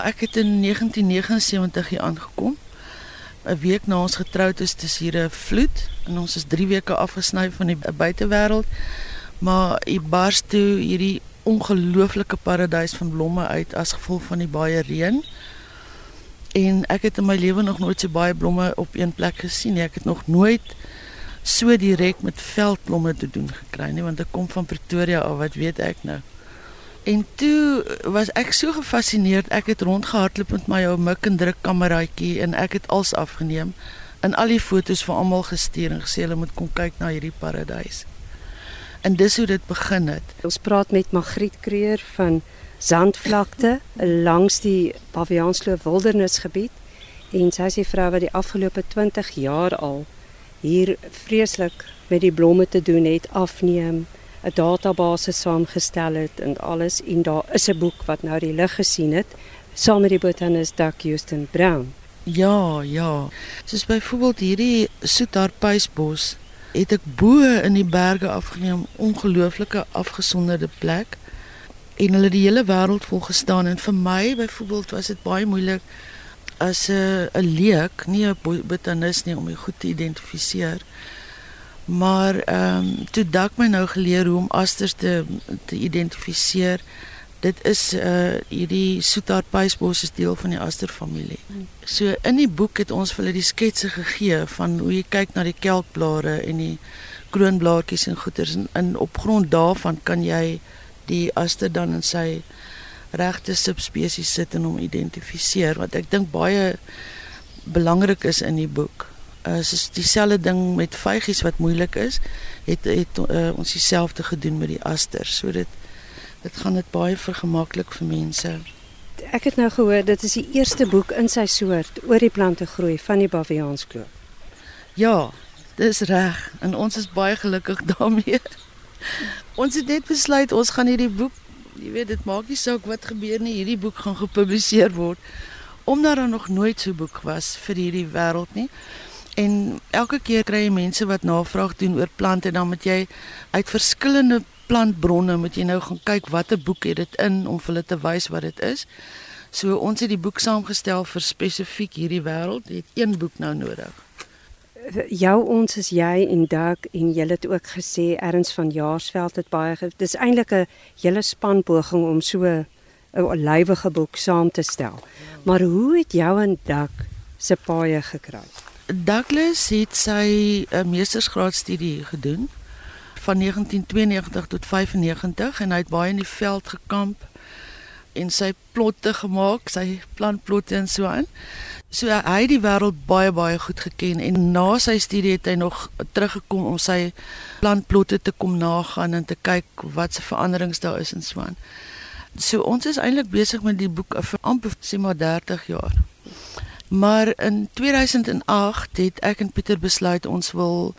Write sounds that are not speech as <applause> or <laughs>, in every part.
Ek het in 1979 hier aangekom. 'n Week na ons getroud is, dis hier 'n vloed en ons is 3 weke afgesny van die buitewêreld. Maar hier bars toe hierdie ongelooflike paradys van blomme uit as gevolg van die baie reën. En ek het in my lewe nog nooit so baie blomme op een plek gesien nie. Ek het nog nooit so direk met veldblomme te doen gekry nie, want ek kom van Pretoria af, wat weet ek nou. En toe was ek so gefassineerd, ek het rondgehardloop met my ou mik en druk kameraitjie en ek het als afgeneem en al die fotos vir almal gestuur en gesê hulle moet kom kyk na hierdie paradys. En dis hoe dit begin het. Ons praat met Magriet Kreer van Zandvlakte langs die Pavianskloof Wildernisgebied en sy is die vrou wat die afgelope 20 jaar al hier vreeslik met die blomme te doen het, afneem, 'n database saamgestel het en alles en daar is 'n boek wat nou die lig gesien het saam met die botanis Doug Houston Brown. Ja, ja. Soos byvoorbeeld hierdie Soetharpuisbos het ek bo in die berge afgeneem, ongelooflike afgesonderde plek en hulle die hele wêreld vol gestaan en vir my byvoorbeeld was dit baie moeilik as 'n 'n leek, nie 'n botanis nie om dit goed te identifiseer. Maar ehm um, toe dak my nou geleer hoe om asters te te identifiseer. Dit is uh hierdie soetaardpuisbos is deel van die asterfamilie. So in die boek het ons vir hulle die sketse gegee van hoe jy kyk na die kelkblare en die kroonblaartjies en goeters en, en op grond daarvan kan jy die aster dan in sy regte subspesies sit en hom identifiseer wat ek dink baie belangrik is in die boek. Uh soos dieselfde ding met vygies wat moeilik is, het het uh, ons dieselfde gedoen met die aster. So dit dit gaan dit baie vergemaklik vir mense. Ek het nou gehoor dit is die eerste boek in sy soort oor die plante groei van die Baviaanskloof. Ja, dis reg en ons is baie gelukkig <laughs> daarmee. Ons het net besluit ons gaan hierdie boek jy weet dit maak nie saak wat gebeur nie, hierdie boek gaan gepubliseer word omdat daar nog nooit so 'n boek was vir hierdie wêreld nie. En elke keer kry jy mense wat navraag doen oor plante en dan moet jy uit verskillende plantbronne moet jy nou gaan kyk watter boek het dit in om vir hulle te wys wat dit is. So ons het die boek saamgestel vir spesifiek hierdie wêreld, het een boek nou nodig jou ons is jy en Dak en jy het ook gesê erns van Jaarsveld het baie dis eintlik 'n hele span poging om so 'n lywige boek saam te stel. Maar hoe het jou en Dak se paie gekry? Douglas het sy uh, meestersgraadstudie gedoen van 1992 tot 95 en hy het baie in die veld gekamp en sy plotte gemaak, sy plantplotte en so aan. So hy het die wêreld baie baie goed geken en na sy studie het hy nog teruggekom om sy plantplotte te kom nagaan en te kyk wat se veranderings daar is en so aan. So ons is eintlik besig met die boek vir amper sê maar 30 jaar. Maar in 2008 het ek en Pieter besluit ons wil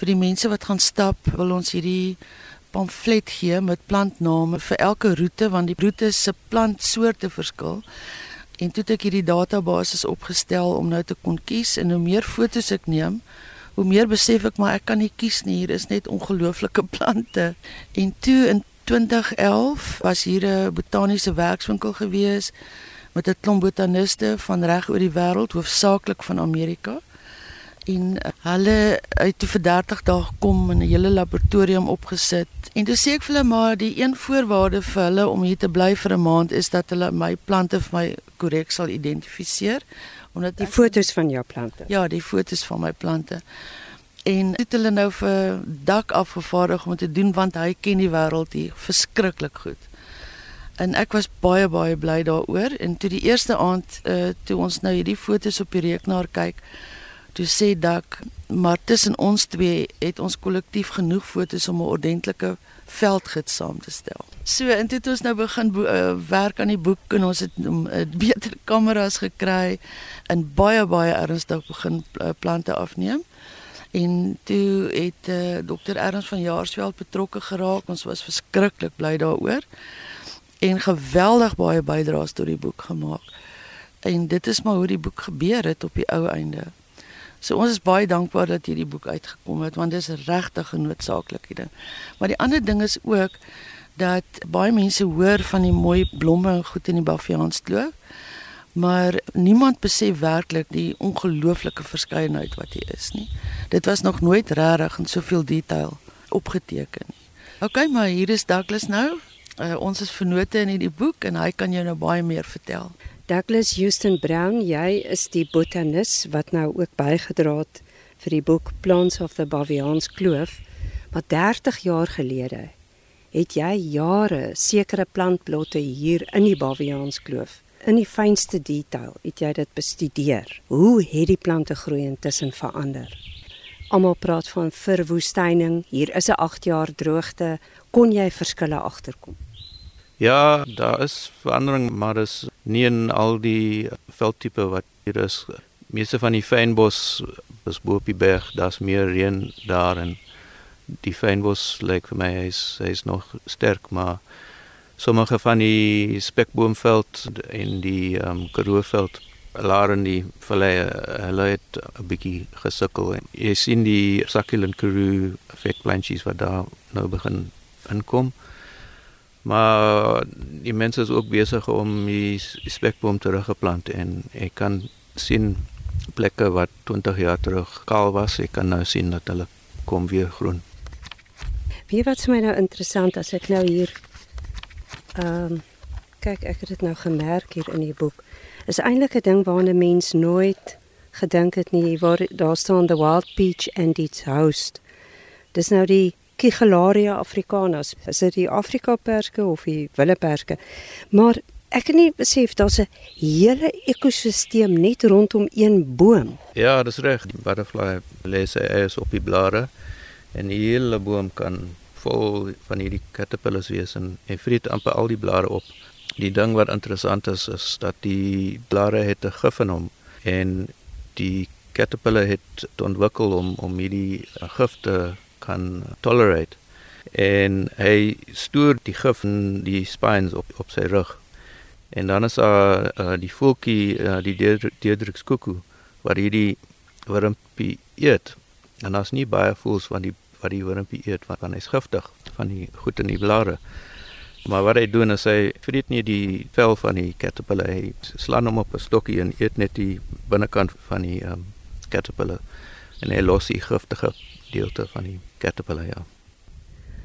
vir die mense wat gaan stap, wil ons hierdie pamflet gee met plantname vir elke roete want die roete se plantsoorte verskil. En toe het ek hierdie database opgestel om nou te kon kies en hoe meer fotos ek neem, hoe meer besef ek maar ek kan nie kies nie. Hier is net ongelooflike plante. En toe in 2011 was hier 'n botaniese werkswinkel gewees met 'n klomp botaniste van reg oor die wêreld, hoofsaaklik van Amerika en hulle het toe vir 30 dae gekom en 'n hele laboratorium opgesit. En toe sê ek vir hulle maar die een voorwaarde vir hulle om hier te bly vir 'n maand is dat hulle my plante vir my korrek sal identifiseer omdat die fotos van jou plante. Ja, die fotos van my plante. En dit hulle nou vir dak afgevaardig om te doen want hy ken die wêreld hier verskriklik goed. En ek was baie baie bly daaroor en toe die eerste aand uh, toe ons nou hierdie fotos op die rekenaar kyk toe sê dak maar tussen ons twee het ons kollektief genoeg fotos om 'n ordentlike veldgids saam te stel. So en toe het ons nou begin uh, werk aan die boek en ons het um, uh, beter <laughs> kameras gekry en baie baie ernstig begin uh, plante afneem. En toe het uh, dokter Ernst van Jaarsveld betrokke geraak. Ons was verskriklik bly daaroor en geweldig baie bydraes tot die boek gemaak. En dit is maar hoe die boek gebeur het op die ou einde. So ons is baie dankbaar dat hierdie boek uitgekom het want dit is regtig 'n noodsaaklike ding. Maar die ander ding is ook dat baie mense hoor van die mooi blomme en goed in die Baviaanskloof. Maar niemand besef werklik die ongelooflike verskeidenheid wat hier is nie. Dit was nog nooit regtig in soveel detail opgeteken nie. OK, maar hier is Douglas nou. Uh, ons is vennote in hierdie boek en hy kan jou nou baie meer vertel. Douglas Houston Brown, jy is die botanis wat nou ook bygedra het vir die boek Plants of the Baviaans Kloof. Maar 30 jaar gelede het jy jare sekere plantblotte hier in die Baviaans Kloof in die fynste detail het jy dit bestudeer. Hoe het die plante groei intussen verander? Almal praat van verwoestyning. Hier is 'n 8 jaar droogte. Kon jy verskille agterkom? Ja, daar is verandering, maar dis nie in al die veldtipe wat hier is. Meeste van die fynbos is bo op die berg, daar's meer reën daar en die fynbos lyk vir my hy's hy's nog sterk maar sommige van die spekboomveld en die ehm um, karooveld laer in die vallei hulle het 'n bietjie gesukkel en jy sien die succulent karoo vetplantjies wat daar nou begin inkom. Maar die mense is ook besig om die spekboom teruggeplant en ek kan sien plekke wat 20 jaar terug kaal was. Ek kan nou sien dat hulle kom weer groen. Wie wat vir my nou interessant as ek nou hier ehm um, kyk ek het dit nou gemerk hier in die boek is eintlik 'n ding waarna mens nooit gedink het nie waar daar staan the wild peach and its host. Dis nou die Kigelaria africanus. Is dit die Afrika perske of die willeperske? Maar ek het nie besef daar's 'n hele ekosisteem net rondom een boom. Ja, dis reg. Die butterfly lê sy eiers op die blare en die hele boom kan vol van hierdie caterpillars wees en hy vreet amper al die blare op. Die ding wat interessant is is dat die blare het 'n gif in hom en die caterpillar het ontwikkel om om hierdie gif te kan tolerate en hy stoor die gif in die spines op op sy rug. En dan is daar uh, die voeltjie uh, die deurdrukskoekoe wat hierdie wurmpie eet. En daar's nie baie voels van die wat die wurmpie eet want hy's giftig van die goed in die blare. Maar wat hy doen is hy vreet nie die vel van die caterpillar hy slaan hom op 'n stokkie en eet net die binnekant van die um, caterpillar en hy los die giftige deelte van die caterpillar ja.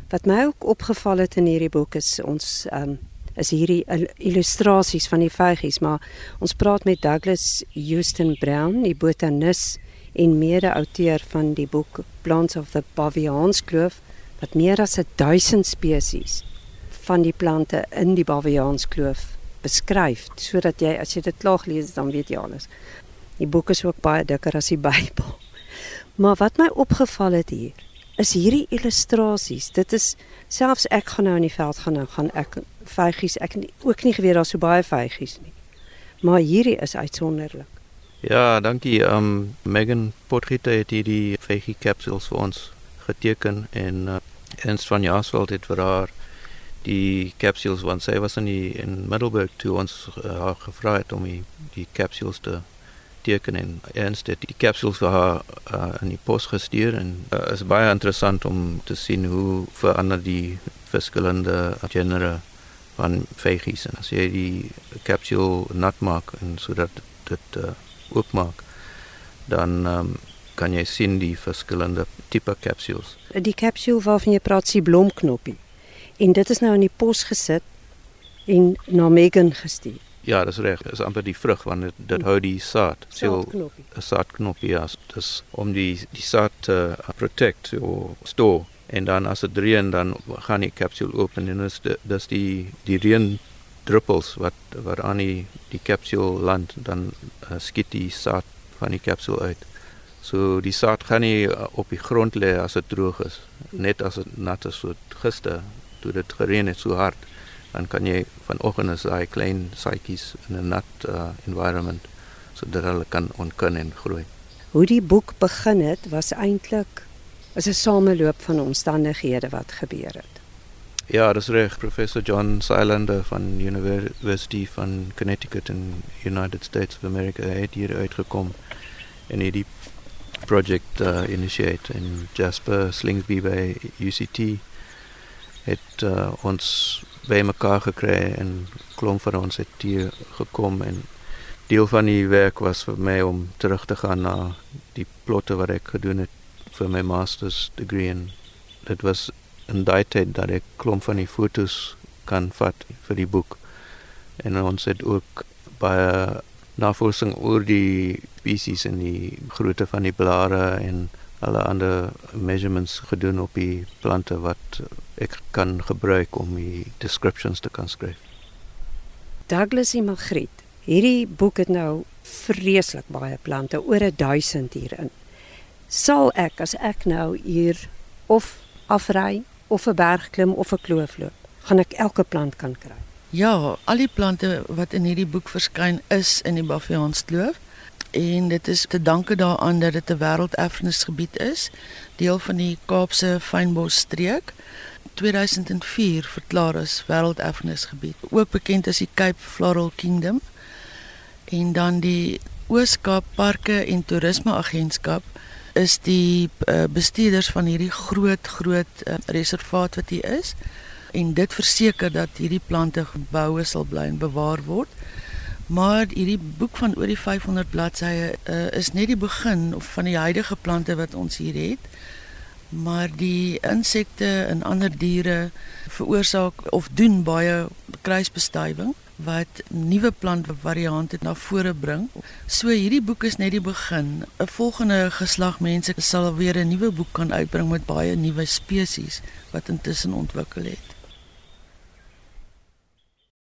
Wat my ook opgeval het in hierdie boek is ons um, is hierdie illustrasies van die vygies maar ons praat met Douglas Houston Brown die botanis en mede-outeur van die boek Plants of the Baviaans Kloof wat meer as 1000 spesies van die plante in die Baviaans Kloof beskryf sodat jy as jy dit klaar gelees dan weet jy alles. Die boek is ook baie dikker as die <laughs> Bybel. Maar wat my opgeval het hier is hierdie illustrasies. Dit is selfs ek gaan nou in die veld gaan nou gaan ek vygies ek nie, ook nie geweet daar so baie vygies nie. Maar hierdie is uitsonderlik. Ja, dankie. Um Megan Potgieter het hierdie vegie capsules vir ons geteken en uh, Ernst van Jaarsveld het vir haar die capsules want sy was in Middelburg toe ons uh, haar gevra het om die, die capsules te teken en Ernst het die capsules vir haar uh, in die pos gestuur en uh, is baie interessant om te sien hoe verander die verskillende genere van vegies en as jy die capsule nat maak en sodat dit uh, oopmaak, dan um, kan jy sien die verskillende tipe capsules. Die capsule waarvan jy praat, die blomknoppie. En dit is nou in die pos gesit en na Megan gestuur. Ja, dis reg. Dis amper die vrug want dit, dit hou die saad. Seel 'n saadknoppie ja, dis om die die saad te uh, protect of store en dan as dit reën dan gaan die capsule oop en dan is dit dis die die reën druppels wat wat aan die die kapsule land dan uh, skiet die saad van die kapsule uit. So die saad gaan nie uh, op die grond lê as dit droog is. Net as dit nat is so gister toe dit gereën het so hard dan kan jy vanoggend as daai klein saadjies in 'n nat uh, environment sodat hulle kan onkin en groei. Hoe die boek begin het was eintlik as 'n sameloop van omstandighede wat gebeur het. Ja, dat is reg. Professor John Silander van University van Connecticut in United States of America het hier uitgekom en het die project uh, initiate en Jasper Slingsby by UCT het uh, ons by mekaar gekry en klomp van ons het hier gekom en deel van die werk was vir my om terug te gaan na die plotte wat ek gedoen het vir my master's degree en dit was in daai tyd dat ek klomp van die fotos kan vat vir die boek. En ons het ook baie navorsing oor die spesies en die grootte van die blare en alle ander measurements gedoen op die plante wat ek kan gebruik om die descriptions te kan skryf. Douglas en Magriet, hierdie boek het nou vreeslik baie plante, oor 1000 hierin. Sal ek as ek nou hier of afry of 'n berg klim of 'n kloof loop, gaan ek elke plant kan kry. Ja, al die plante wat in hierdie boek verskyn is in die Baviaanskloof en dit is te danke daaraan dat dit 'n wêrelderfenisgebied is, deel van die Kaapse fynbosstreek. 2004 verklaar as wêrelderfenisgebied, ook bekend as die Cape Floral Kingdom. En dan die Ooskaap Parke en Toerisme Agentskap is die uh, bestuurders van hierdie groot groot uh, reservaat wat hier is en dit verseker dat hierdie plante geboue sal bly en bewaar word. Maar hierdie boek van oor die 500 bladsye uh, is net die begin van die huidige plante wat ons hier het. Maar die insekte en ander diere veroorsaak of doen baie kruisbestuiving wat nuwe plantvariante na vore bring. So hierdie boek is net die begin. 'n Volgende geslag mense sal weer 'n nuwe boek kan uitbring met baie nuwe spesies wat intussen ontwikkel het.